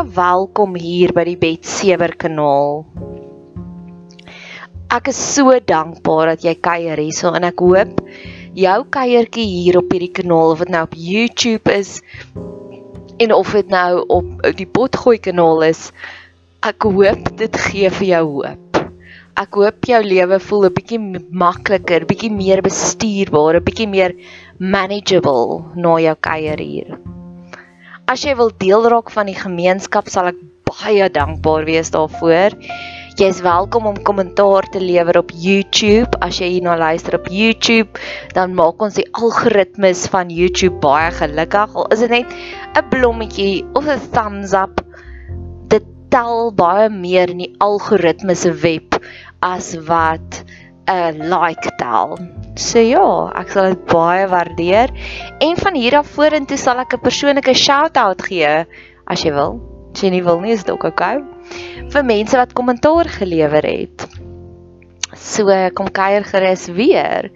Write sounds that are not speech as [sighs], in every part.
Welkom hier by die Betsewer kanaal. Ek is so dankbaar dat jy kuier hierso en ek hoop jou kuiertjie hier op hierdie kanaal of dit nou op YouTube is en of dit nou op die Potgooi kanaal is, ek hoop dit gee vir jou hoop. Ek hoop jou lewe voel 'n bietjie makliker, bietjie meer bestuurbaar, 'n bietjie meer manageable na jou kuier hier. As jy wil deel raak van die gemeenskap, sal ek baie dankbaar wees daarvoor. Jy is welkom om kommentaar te lewer op YouTube. As jy hierna luister op YouTube, dan maak ons die algoritmes van YouTube baie gelukkig. Al is dit net 'n blommetjie of 'n thumbs up, dit tel baie meer in die algoritmes se web as wat 'n like tel. So ja, ek sal dit baie waardeer. En van hier af vorentoe sal ek 'n persoonlike shout-out gee as jy wil. As jy nie wil nie, is dit ook oukei. Okay vir mense wat kommentaar gelewer het. So kom kuier gerus weer.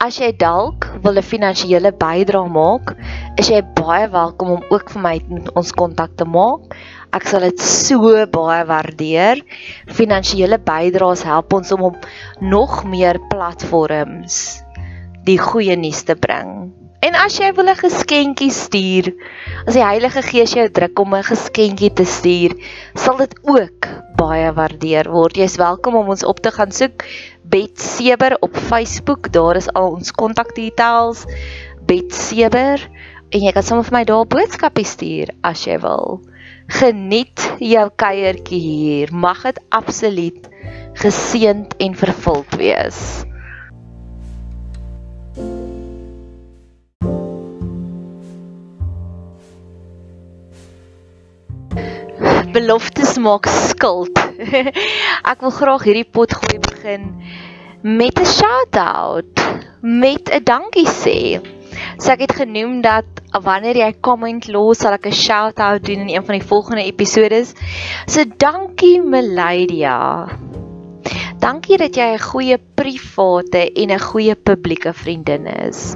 As jy dalk wil 'n finansiële bydrae maak, is jy baie welkom om ook vir my ons kontak te maak. Ek sal dit so baie waardeer. Finansiële bydraes help ons om op nog meer platforms die goeie nuus te bring. En as jy wil 'n geskenkie stuur, as die Heilige Gees jou druk om 'n geskenkie te stuur, sal dit ook baie waardeer word. Jy's welkom om ons op te gaan soek Bet Seber op Facebook. Daar is al ons kontakdetails. Bet Seber en jy kan sommer vir my daar 'n boodskapie stuur as jy wil. Geniet jou kuiertjie hier. Mag dit absoluut geseënd en vervuld wees. beloftes maak skuld. [laughs] ek wil graag hierdie pot gooi begin met 'n shout-out, met 'n dankie sê. So ek het genoem dat wanneer jy 'n comment los, sal ek 'n shout-out doen in een van die volgende episodes. So dankie Meladia. Dankie dat jy 'n goeie private en 'n goeie publieke vriendin is.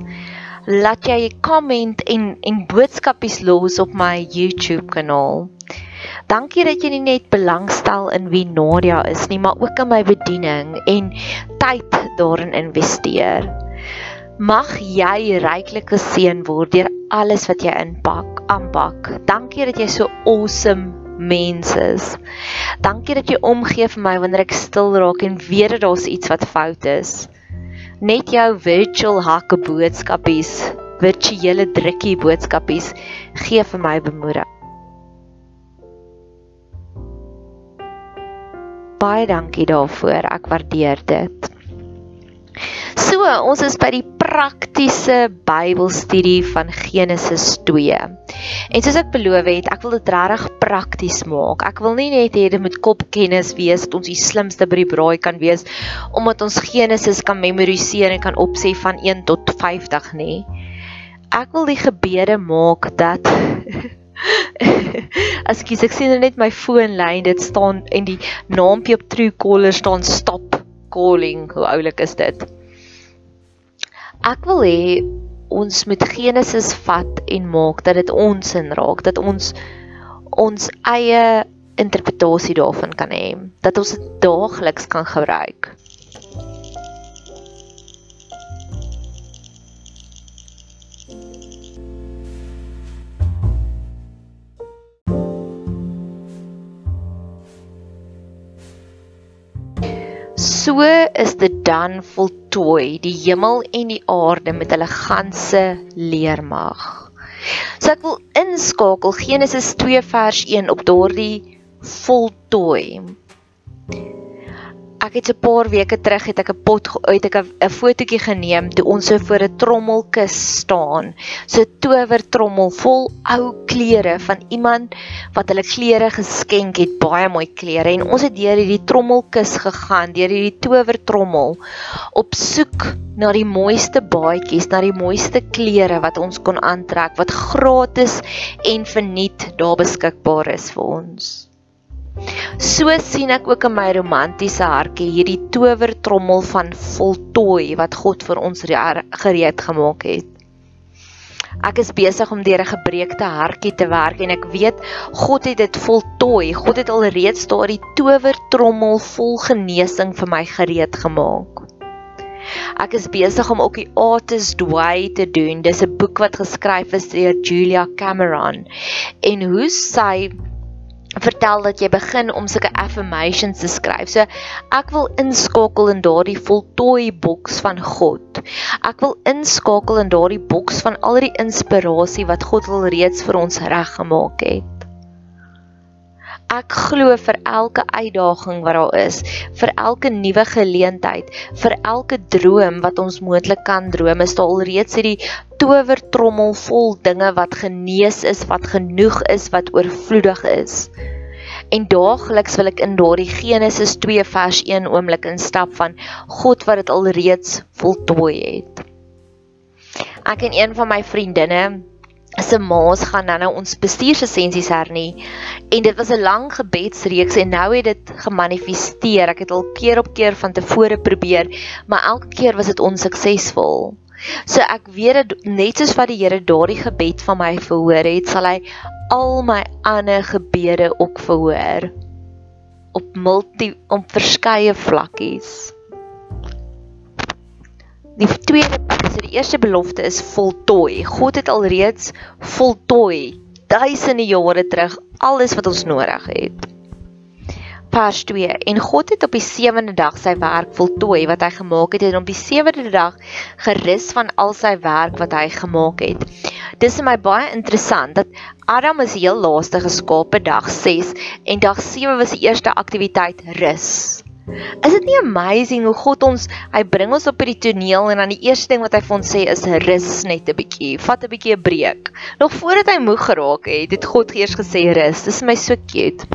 Laat jy 'n comment en en boodskapies los op my YouTube kanaal. Dankie dat jy nie net belangstel in wie Nadia is nie, maar ook in my bediening en tyd daarin investeer. Mag jy ryklik geseën word deur alles wat jy inpak, aanpak. Dankie dat jy so awesome mens is. Dankie dat jy omgee vir my wanneer ek stil raak en weet dat daar's iets wat fout is. Net jou virtual hakke boodskapies, virtuele drukkie boodskapies gee vir my bemoediging. baie dankie daarvoor. Ek waardeer dit. So, ons is by die praktiese Bybelstudie van Genesis 2. En soos ek beloof het, ek wil dit regtig prakties maak. Ek wil nie net hê dit moet kopkennis wees dat ons die slimste by die braai kan wees omdat ons Genesis kan memoriseer en kan opsê van 1 tot 50 nie. Ek wil die gebede maak dat [laughs] Ekskuus, ek sien net my foonlyn, dit staan en die naampie op Truecaller staan stop calling. Hoe oulik is dit? Ek wil hê ons moet Genesis vat en maak dat dit ons in raak, dat ons ons eie interpretasie daarvan kan hê, dat ons dit daagliks kan gebruik. So is dit dan voltooi, die hemel en die aarde met hulle ganse leermag. So ek wil inskakel Genesis 2 vers 1 op daardie voltooi ek het 'n paar weke terug het ek 'n pot uit ek 'n fotootjie geneem toe ons so voor 'n trommelkus staan. So 'n towertrommel vol ou klere van iemand wat hulle klere geskenk het, baie mooi klere en ons het deur hierdie trommelkus gegaan, deur hierdie towertrommel op soek na die mooiste baadjies, na die mooiste klere wat ons kon aantrek wat gratis en verniet daar beskikbaar is vir ons. So sien ek ook in my romantiese hartjie hierdie towertrommel van voltooi wat God vir ons gereed gemaak het. Ek is besig om deur 'n gebreekte hartjie te werk en ek weet God het dit voltooi. God het alreeds daardie towertrommel vol genesing vir my gereed gemaak. Ek is besig om ook die Artist Way te doen. Dis 'n boek wat geskryf is deur Julia Cameron en hoe sy vertel dat jy begin om sulke affirmations te skryf. So ek wil inskakel in daardie voltooi boks van God. Ek wil inskakel in daardie boks van al die inspirasie wat God al reeds vir ons reggemaak het. Ek glo vir elke uitdaging wat daar is, vir elke nuwe geleentheid, vir elke droom wat ons moontlik kan droom, is daar alreeds hierdie towertrommel vol dinge wat genees is, wat genoeg is, wat oorvloedig is. En daagliks wil ek in daardie Genesis 2 vers 1 oomblik instap van God wat dit alreeds voltooi het. Ek en een van my vriendinne se maas gaan nou nou ons bestuurslisensies hernie en dit was 'n lang gebedsreeks en nou het dit gemanifesteer. Ek het al keer op keer van tevore probeer, maar elke keer was dit onsuksesvol. So ek weet dit net soos wat die Here daardie gebed van my verhoor het, sal hy al my ander gebede ook verhoor op multi op verskeie vlakkies. Die tweede so die eerste belofte is voltooi. God het alreeds voltooi duisende jare terug alles wat ons nodig het. Vers 2 En God het op die sewende dag sy werk voltooi wat hy gemaak het en op die sewende dag gerus van al sy werk wat hy gemaak het. Dis vir my baie interessant dat Adam is heel laaste geskape dag 6 en dag 7 was die eerste aktiwiteit rus. Is dit nie amazing hoe God ons hy bring ons op hierdie toneel en dan die eerste ding wat hy vir ons sê is rus net 'n bietjie, vat 'n bietjie 'n breek. Nog voordat hy moeg geraak het, het God eers gesê rus. Dis my so cute.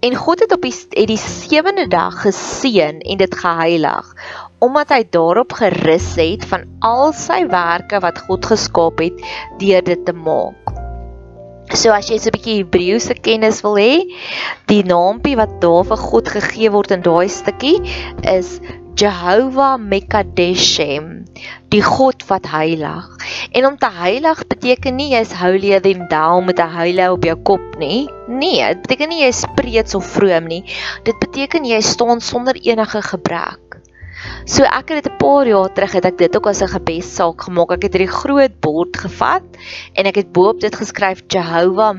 En God het op die het die sewende dag geseën en dit geheilig omdat hy daarop gerus het van al sy werke wat God geskaap het deur dit te maak. So as jy so 'n bietjie Hebreëse kennis wil hê, die naampie wat daar vir God gegee word in daai stukkie is Jehovah Mekadeshem, die God wat heilig. En om te heilig beteken nie jy's holier than thou met 'n huile op jou kop nie. Nee, dit beteken nie jy's preets of vroom nie. Dit beteken jy staan sonder enige gebrek. So ek het dit 'n paar jaar terug het ek dit ook as 'n gebedsaak gemaak. Ek het hierdie groot bord gevat en ek het bo-op dit geskryf Jehovah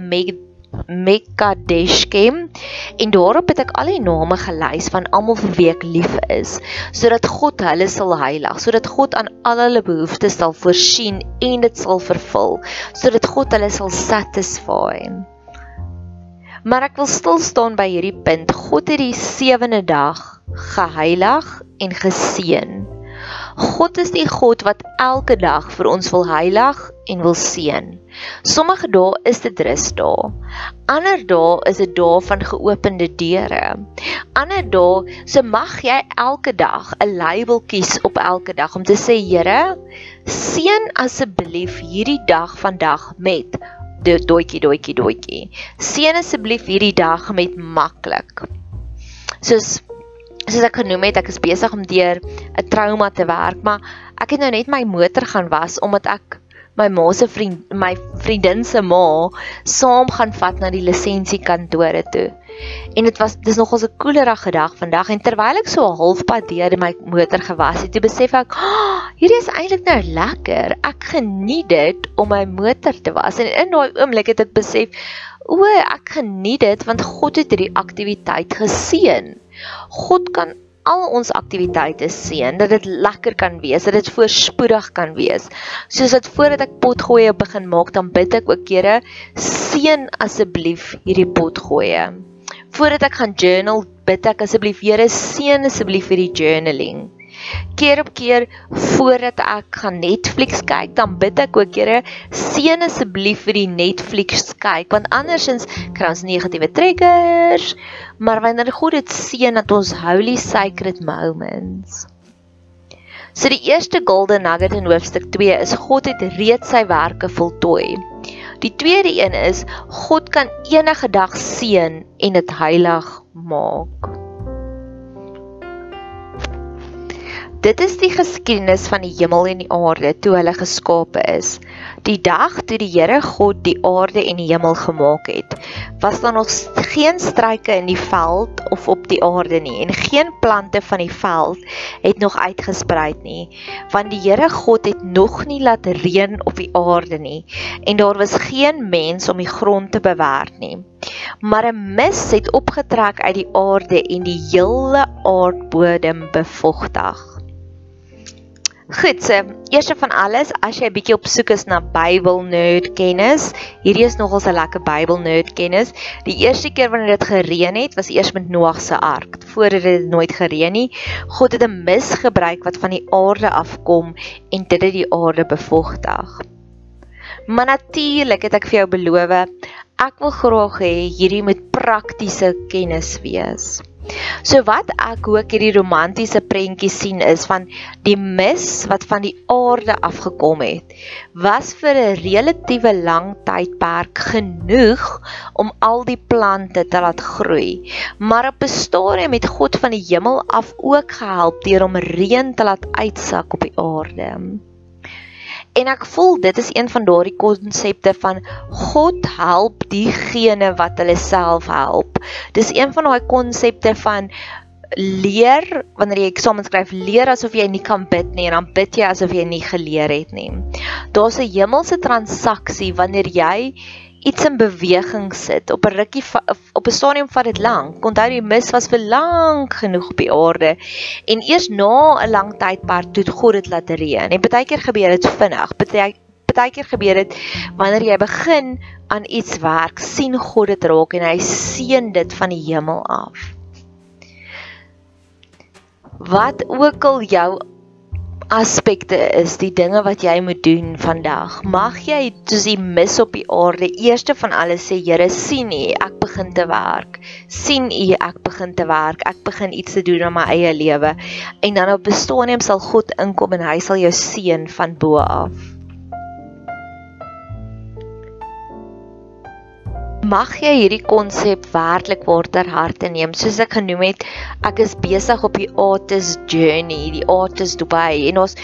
Mekadeshkem en daarop het ek al die name gelys van almal vir wie ek lief is sodat God hulle sal heilig, sodat God aan al hulle behoeftes sal voorsien en dit sal vervul, sodat God hulle sal satisfy. Maar ek wil stil staan by hierdie punt. God het die sewende dag geheilig en geseën. God is die God wat elke dag vir ons wil heilig en wil seën. Sommige dae is dit rusdae. Ander dae is dit dae van geopende deure. Ander dae se mag jy elke dag 'n label kies op elke dag om te sê Here, seën asseblief hierdie dag vandag met doetjie doetjie doetjie. Seën asseblief hierdie dag met maklik. Soos soos ek genoem het, ek is besig om deur 'n trauma te werk, maar ek het nou net my motor gaan was omdat ek my ma se vriend my vriendin se ma saam gaan vat na die lisensiekantore toe. En dit was dis nogals 'n koelerige dag vandag en terwyl ek so halfpad deur my motor gewas het, het besef ek, oh, hierdie is eintlik nou lekker. Ek geniet dit om my motor te was en in daai oomblik het ek besef, o, ek geniet dit want God het hierdie aktiwiteit geseën. God kan al ons aktiwiteite seën dat dit lekker kan wees, dat dit voorspoedig kan wees. Soos dat voordat ek potgoeie begin maak, dan bid ek ook Here, seën asseblief hierdie potgoeie voordat ek gaan journal, bid ek asseblief Here seën asseblief vir die journaling. Keer op keer voordat ek gaan Netflix kyk, dan bid ek ook Here seën asseblief vir die Netflix kyk, want andersins kry ons negatiewe triggers, maar wanneer God dit seën dat ons holy sacred moments. So die eerste golden nugget in hoofstuk 2 is God het reeds sy werke voltooi. Die tweede een is God kan enige dag seën en dit heilig maak. Dit is die geskiedenis van die hemel en die aarde toe hulle geskape is. Die dag toe die Here God die aarde en die hemel gemaak het, was daar nog geen struike in die veld of op die aarde nie en geen plante van die veld het nog uitgesprei nie, want die Here God het nog nie laat reën op die aarde nie en daar was geen mens om die grond te bewerk nie. Maar 'n mis het opgetrek uit die aarde en die hele aardbodem bevochtig. Goed, so eers van alles, as jy 'n bietjie op soek is na Bybel nerd kennis, hierdie is nogals 'n lekker Bybel nerd kennis. Die eerste keer wanneer dit gereën het, was eers met Noag se ark. Voordat dit nooit gereën nie, God het 'n mis gebruik wat van die aarde afkom en dit het die aarde bevochtig. Maar natuurlik het ek vir jou beloof, ek wil graag hê hierdie moet praktiese kennis wees. So wat ek ook hierdie romantiese prentjie sien is van die mis wat van die aarde afgekom het, was vir 'n relatiewe lang tydperk genoeg om al die plante te laat groei. Maar op 'n stadium het God van die hemel af ook gehelp deur om reën te laat uitsak op die aarde. En ek voel dit is een van daardie konsepte van God help diegene wat hulle self help. Dis een van daai konsepte van leer wanneer jy eksamen skryf, leer asof jy nie kan bid nie en dan bid jy asof jy nie geleer het nie. Daar's 'n hemelse transaksie wanneer jy iets in beweging sit op 'n rukkie op 'n stadium vat dit lank. Onthou die mis was vir lank genoeg op die aarde en eers na 'n lang tydperk toe God dit laat reën. En baie keer gebeur dit vinnig. Baie baie keer gebeur dit wanneer jy begin aan iets werk, sien God dit raak en hy seën dit van die hemel af. Wat ook al jou aspekte is die dinge wat jy moet doen vandag. Mag jy soos die mis op die aarde eerste van alles sê Here, sien U, ek begin te werk. sien U, ek begin te werk. Ek begin iets te doen in my eie lewe. En dan op bestaanem sal God inkom en hy sal jou seën van bo af. Mag jy hierdie konsep werklik waar ter harte neem. Soos ek genoem het, ek is besig op die Artist Journey, die Artist Dubai en ons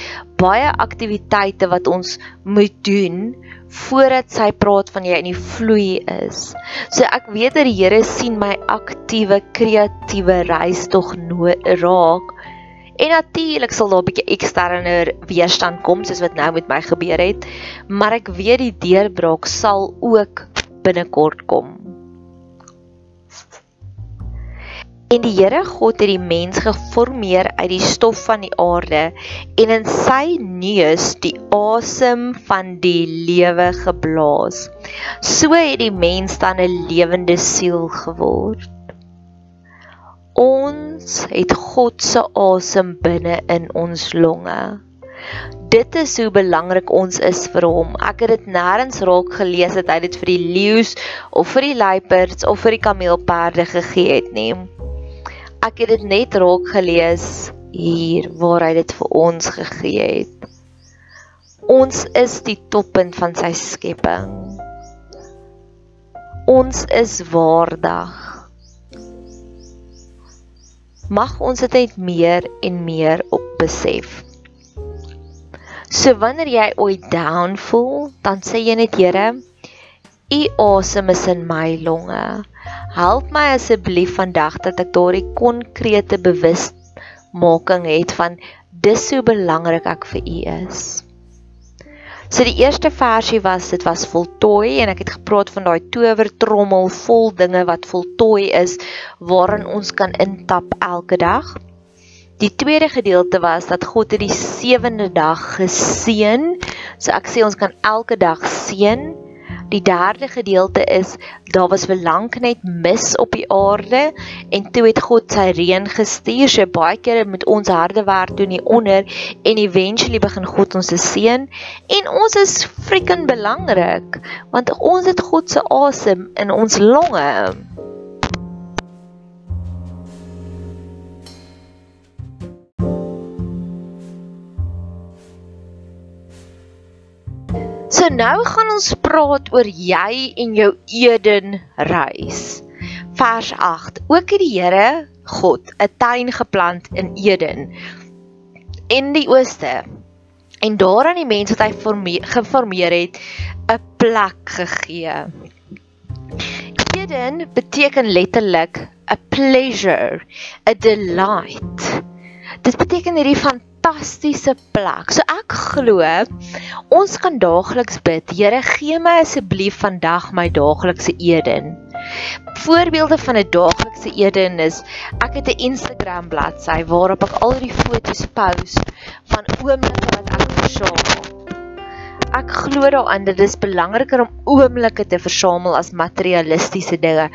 baie aktiwiteite wat ons moet doen voordat sy praat van jy in die vloei is. So ek weet dat die Here sien my aktiewe kreatiewe reis tog nooit raak. En natuurlik sal daar 'n bietjie eksterne weerstand kom soos wat nou met my gebeur het, maar ek weet die deurbraak sal ook binnekort kom. En die Here God het die mens geformeer uit die stof van die aarde en in sy neus die asem van die lewe geblaas. So het die mens dan 'n lewende siel geword. Ons het God se asem binne in ons longe. Dit is hoe belangrik ons is vir hom. Ek het dit nêrens raak gelees dat hy dit vir die leeu's of vir die luiperds of vir die kameelperde gegee het nie. Ek het dit net raak gelees hier waar hy dit vir ons gegee het. Ons is die toppunt van sy skepping. Ons is waardig. Mag ons dit net meer en meer op besef. So wanneer jy ooit down voel, dan sê jy net Here, U asem is in my longe. Help my asseblief vandag dat ek daardie konkrete bewusmaking het van dis hoe belangrik ek vir U is. So die eerste versie was dit was voltooi en ek het gepraat van daai towertrommel vol dinge wat voltooi is waarin ons kan intap elke dag. Die tweede gedeelte was dat God het die sewende dag geseën. So ek sê ons kan elke dag seën. Die derde gedeelte is daar was vir lank net mis op die aarde en toe het God sy reën gestuur. So baie kere met ons harde werk doen hier onder en eventually begin God ons se seën en ons is freaking belangrik want ons het God se asem in ons longe. So nou gaan ons praat oor jy en jou Eden reis. Vers 8. Ook het die Here God 'n tuin geplant in Eden in die ooste en daar aan die mense wat hy geformeer het 'n plek gegee. Eden beteken letterlik a pleasure, a delight. Dit beteken hierdie fantastiese plek. So ek glo ons kan daagliks bid, Here gee my asseblief vandag my daaglikse Eden. Voorbeelde van 'n daaglikse Eden is ek het 'n Instagram bladsy waarop ek al die foto's post van oomblikke wat ek versamel ek glo daaraan dit is belangriker om oomblikke te versamel as materialistiese dinge,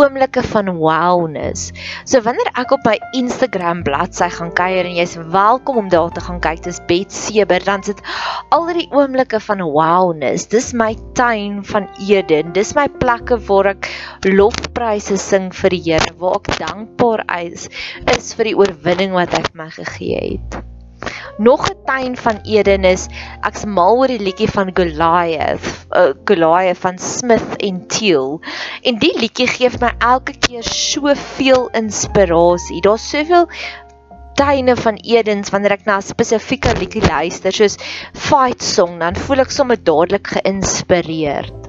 oomblikke van wowness. So wanneer ek op my Instagram bladsy gaan kuier en jy's welkom om daar te gaan kyk, dis Bet Seber, dan sit al die oomblikke van wowness. Dis my tuin van Eden. Dis my plekke waar ek lofpryse sing vir die Here, waar ek dankbaar is, is vir die oorwinning wat hy vir my gegee het. Nog 'n tuin van Eden is ek's mal oor die liedjie van Goliath, uh, Goliath van Smith en Teal. En die liedjie gee my elke keer soveel inspirasie. Daar's soveel tuine van Edens wanneer ek na 'n spesifieke liedjie luister, soos Fight Song, dan voel ek sommer dadelik geïnspireerd.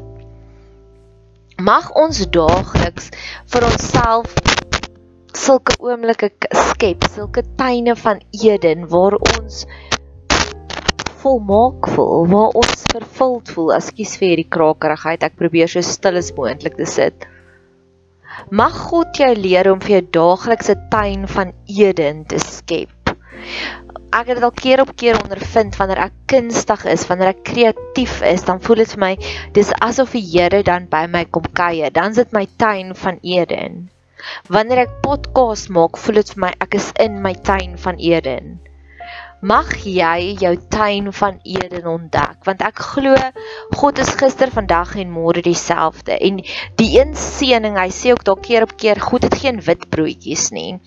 Mag ons daagliks vir onsself sulke oomblikke skep, sulke tuine van Eden waar ons volmaak voel, waar ons vervuld voel. Ekskuus vir hierdie krakerigheid. Ek probeer so stil as moontlik te sit. Mag God jou leer om vir jou daaglikse tuin van Eden te skep. Ek het dit al keer op keer ondervind wanneer ek kunstig is, wanneer ek kreatief is, dan voel dit vir my dis asof die Here dan by my kom kuier. Dan is dit my tuin van Eden. Wanneer ek podcast maak, voel dit vir my ek is in my tuin van Eden. Mag jy jou tuin van Eden ontdek, want ek glo God is gister, vandag en môre dieselfde. En die een seëning, hy sê ook dalk keer op keer, goed het geen wit broodjies nie.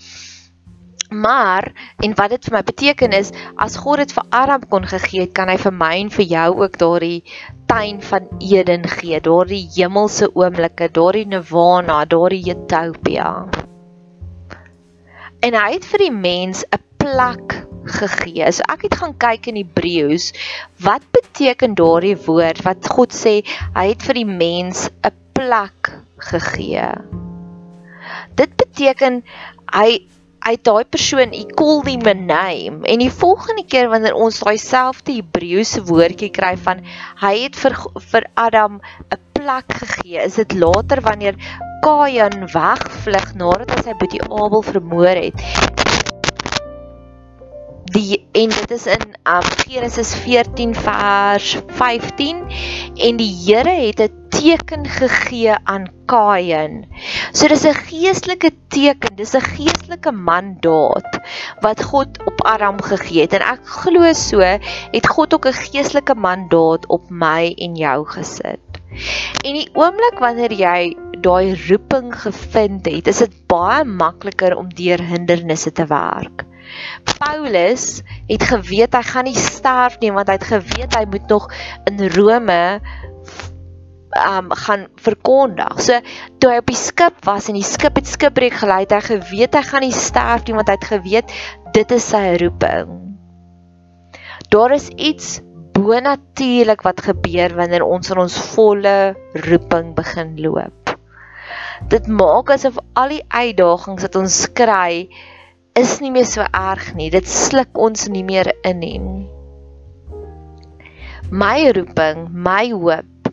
Maar en wat dit vir my beteken is, as God dit vir Adam kon gegee het, kan hy vir my en vir jou ook daardie tuin van Eden gee, daardie hemelse oomblikke, daardie nirvana, daardie utopia. En hy het vir die mens 'n plek gegee. So ek het gaan kyk in Hebreëus, wat beteken daardie woord wat God sê hy het vir die mens 'n plek gegee. Dit beteken hy uit daai persoon he called him a name en die volgende keer wanneer ons daai selfde Hebreëse woordjie kry van hy het vir vir Adam 'n plek gegee is dit later wanneer Kain wegvlug nadat hy sy boetie Abel vermoor het die en dit is in um, Genesis 14 vers 15 en die Here het 'n teken gegee aan Kain. So dis 'n geestelike teken, dis 'n geestelike mandaat wat God op Adam gegee het en ek glo so het God ook 'n geestelike mandaat op my en jou gesit. En die oomblik wanneer jy daai roeping gevind het, is dit baie makliker om deur hindernisse te werk. Paulus het geweet hy gaan nie sterf nie want hy het geweet hy moet nog in Rome um gaan verkondig. So toe hy op die skip was en die skip het skipbreek gelei, hy geweet hy gaan nie sterf nie want hy het geweet dit is sy roeping. Daar is iets bonatuurlik wat gebeur wanneer ons in ons volle roeping begin loop. Dit maak asof al die uitdagings wat ons kry is nie meer so erg nie. Dit sluk ons nie meer in nie. My roeping, my hoop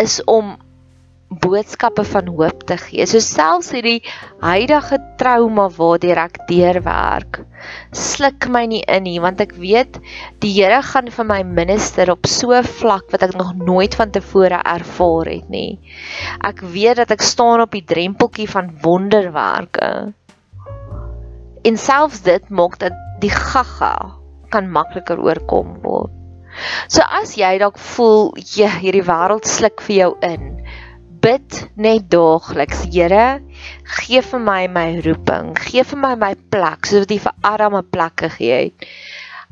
is om boodskappe van hoop te gee. So selfs hierdie huidige trauma waardeur ek deurwerk, sluk my nie in nie want ek weet die Here gaan vir my minister op so 'n vlak wat ek nog nooit van tevore ervaar het nie. Ek weet dat ek staan op die drempeltjie van wonderwerke. En selfs dit maak dat die gaga kan makliker oorkom word. So as jy dalk voel jy hierdie wêreld sluk vir jou in, bid net daagliks, Here, gee vir my my roeping, gee vir my my plek soos wat jy vir Adam 'n plek gegee het.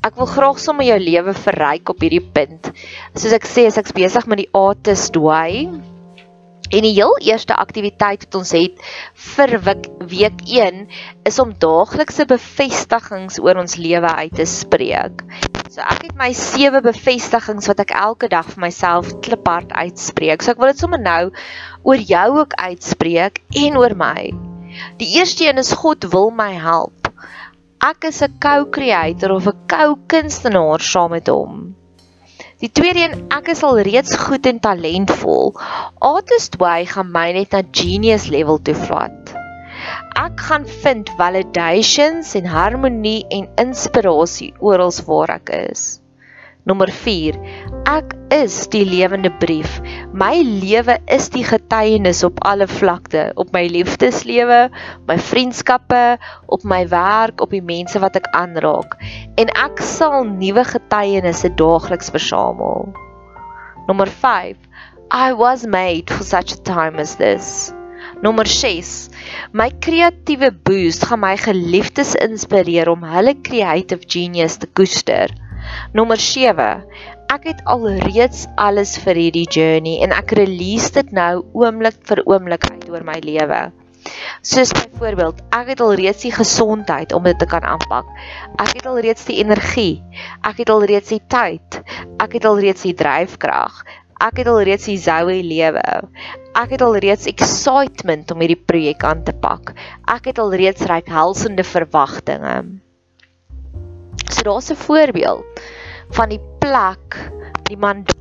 Ek wil graag sommer jou lewe verryk op hierdie punt. Soos ek sê, as ek besig met die Artist Way En die heel eerste aktiwiteit wat ons het vir week 1 is om daaglikse bevestigings oor ons lewe uit te spreek. So ek het my sewe bevestigings wat ek elke dag vir myself kliphard uitspreek. So ek wil dit sommer nou oor jou ook uitspreek en oor my. Die eerste een is God wil my help. Ek is 'n co-creator of 'n co-kunstenaar saam met hom. Die tweede een, ek is al reeds goed en talentvol. Artist Way gaan my net na genius level toe vat. Ek gaan vind validations en harmonie en inspirasie oral waar ek is. Nommer 4. Ek is die lewende brief. My lewe is die getuienis op alle vlakte, op my liefdeslewe, my vriendskappe, op my werk, op die mense wat ek aanraak. En ek sal nuwe getuienisse daagliks versamel. Nommer 5. I was made for such a time as this. Nommer 6. My kreatiewe boost gaan my geliefdes inspireer om hulle creative genius te koester. Nommer 7. Ek het alreeds alles vir hierdie journey en ek release dit nou oomblik vir oomblik uit oor my lewe. Soos byvoorbeeld, ek het alreeds die gesondheid om dit te kan aanpak. Ek het alreeds die energie. Ek het alreeds die tyd. Ek het alreeds die dryfkrag. Ek het alreeds die zoue lewe. Ek het alreeds excitement om hierdie projek aan te pak. Ek het alreeds ryk helsende verwagtinge. So daar's 'n voorbeeld van die plek, die mandaat.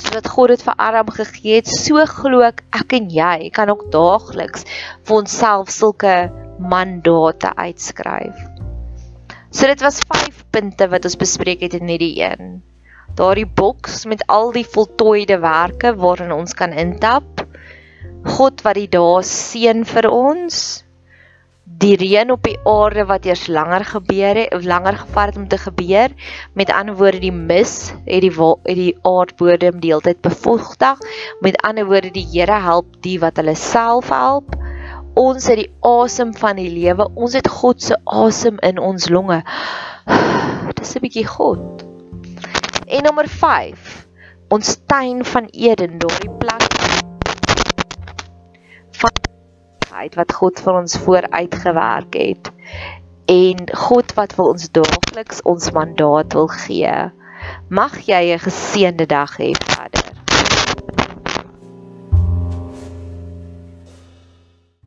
Sodat God dit vir Aram gegee het, so glo ek ek en jy kan ook daagliks vir onsself sulke mandate uitskryf. So dit was 5 punte wat ons bespreek het in hierdie een. Daardie boks met al die voltooide werke waarin ons kan intap. God wat die dae seën vir ons die reën op die aarde wat eers langer gebeur het langer gevat het om te gebeur. Met ander woorde die mis het die het die aardbodem deeltyd bevochtig. Met ander woorde die Here help die wat hulle self help. Ons het die asem van die lewe. Ons het God se asem in ons longe. [sighs] Dis 'n bietjie God. En nommer 5. Ons tuin van Eden, daardie plek uit wat God vir ons vooruitgewerk het en God wat vir ons daagliks ons mandaat wil gee. Mag jy 'n geseënde dag hê verder.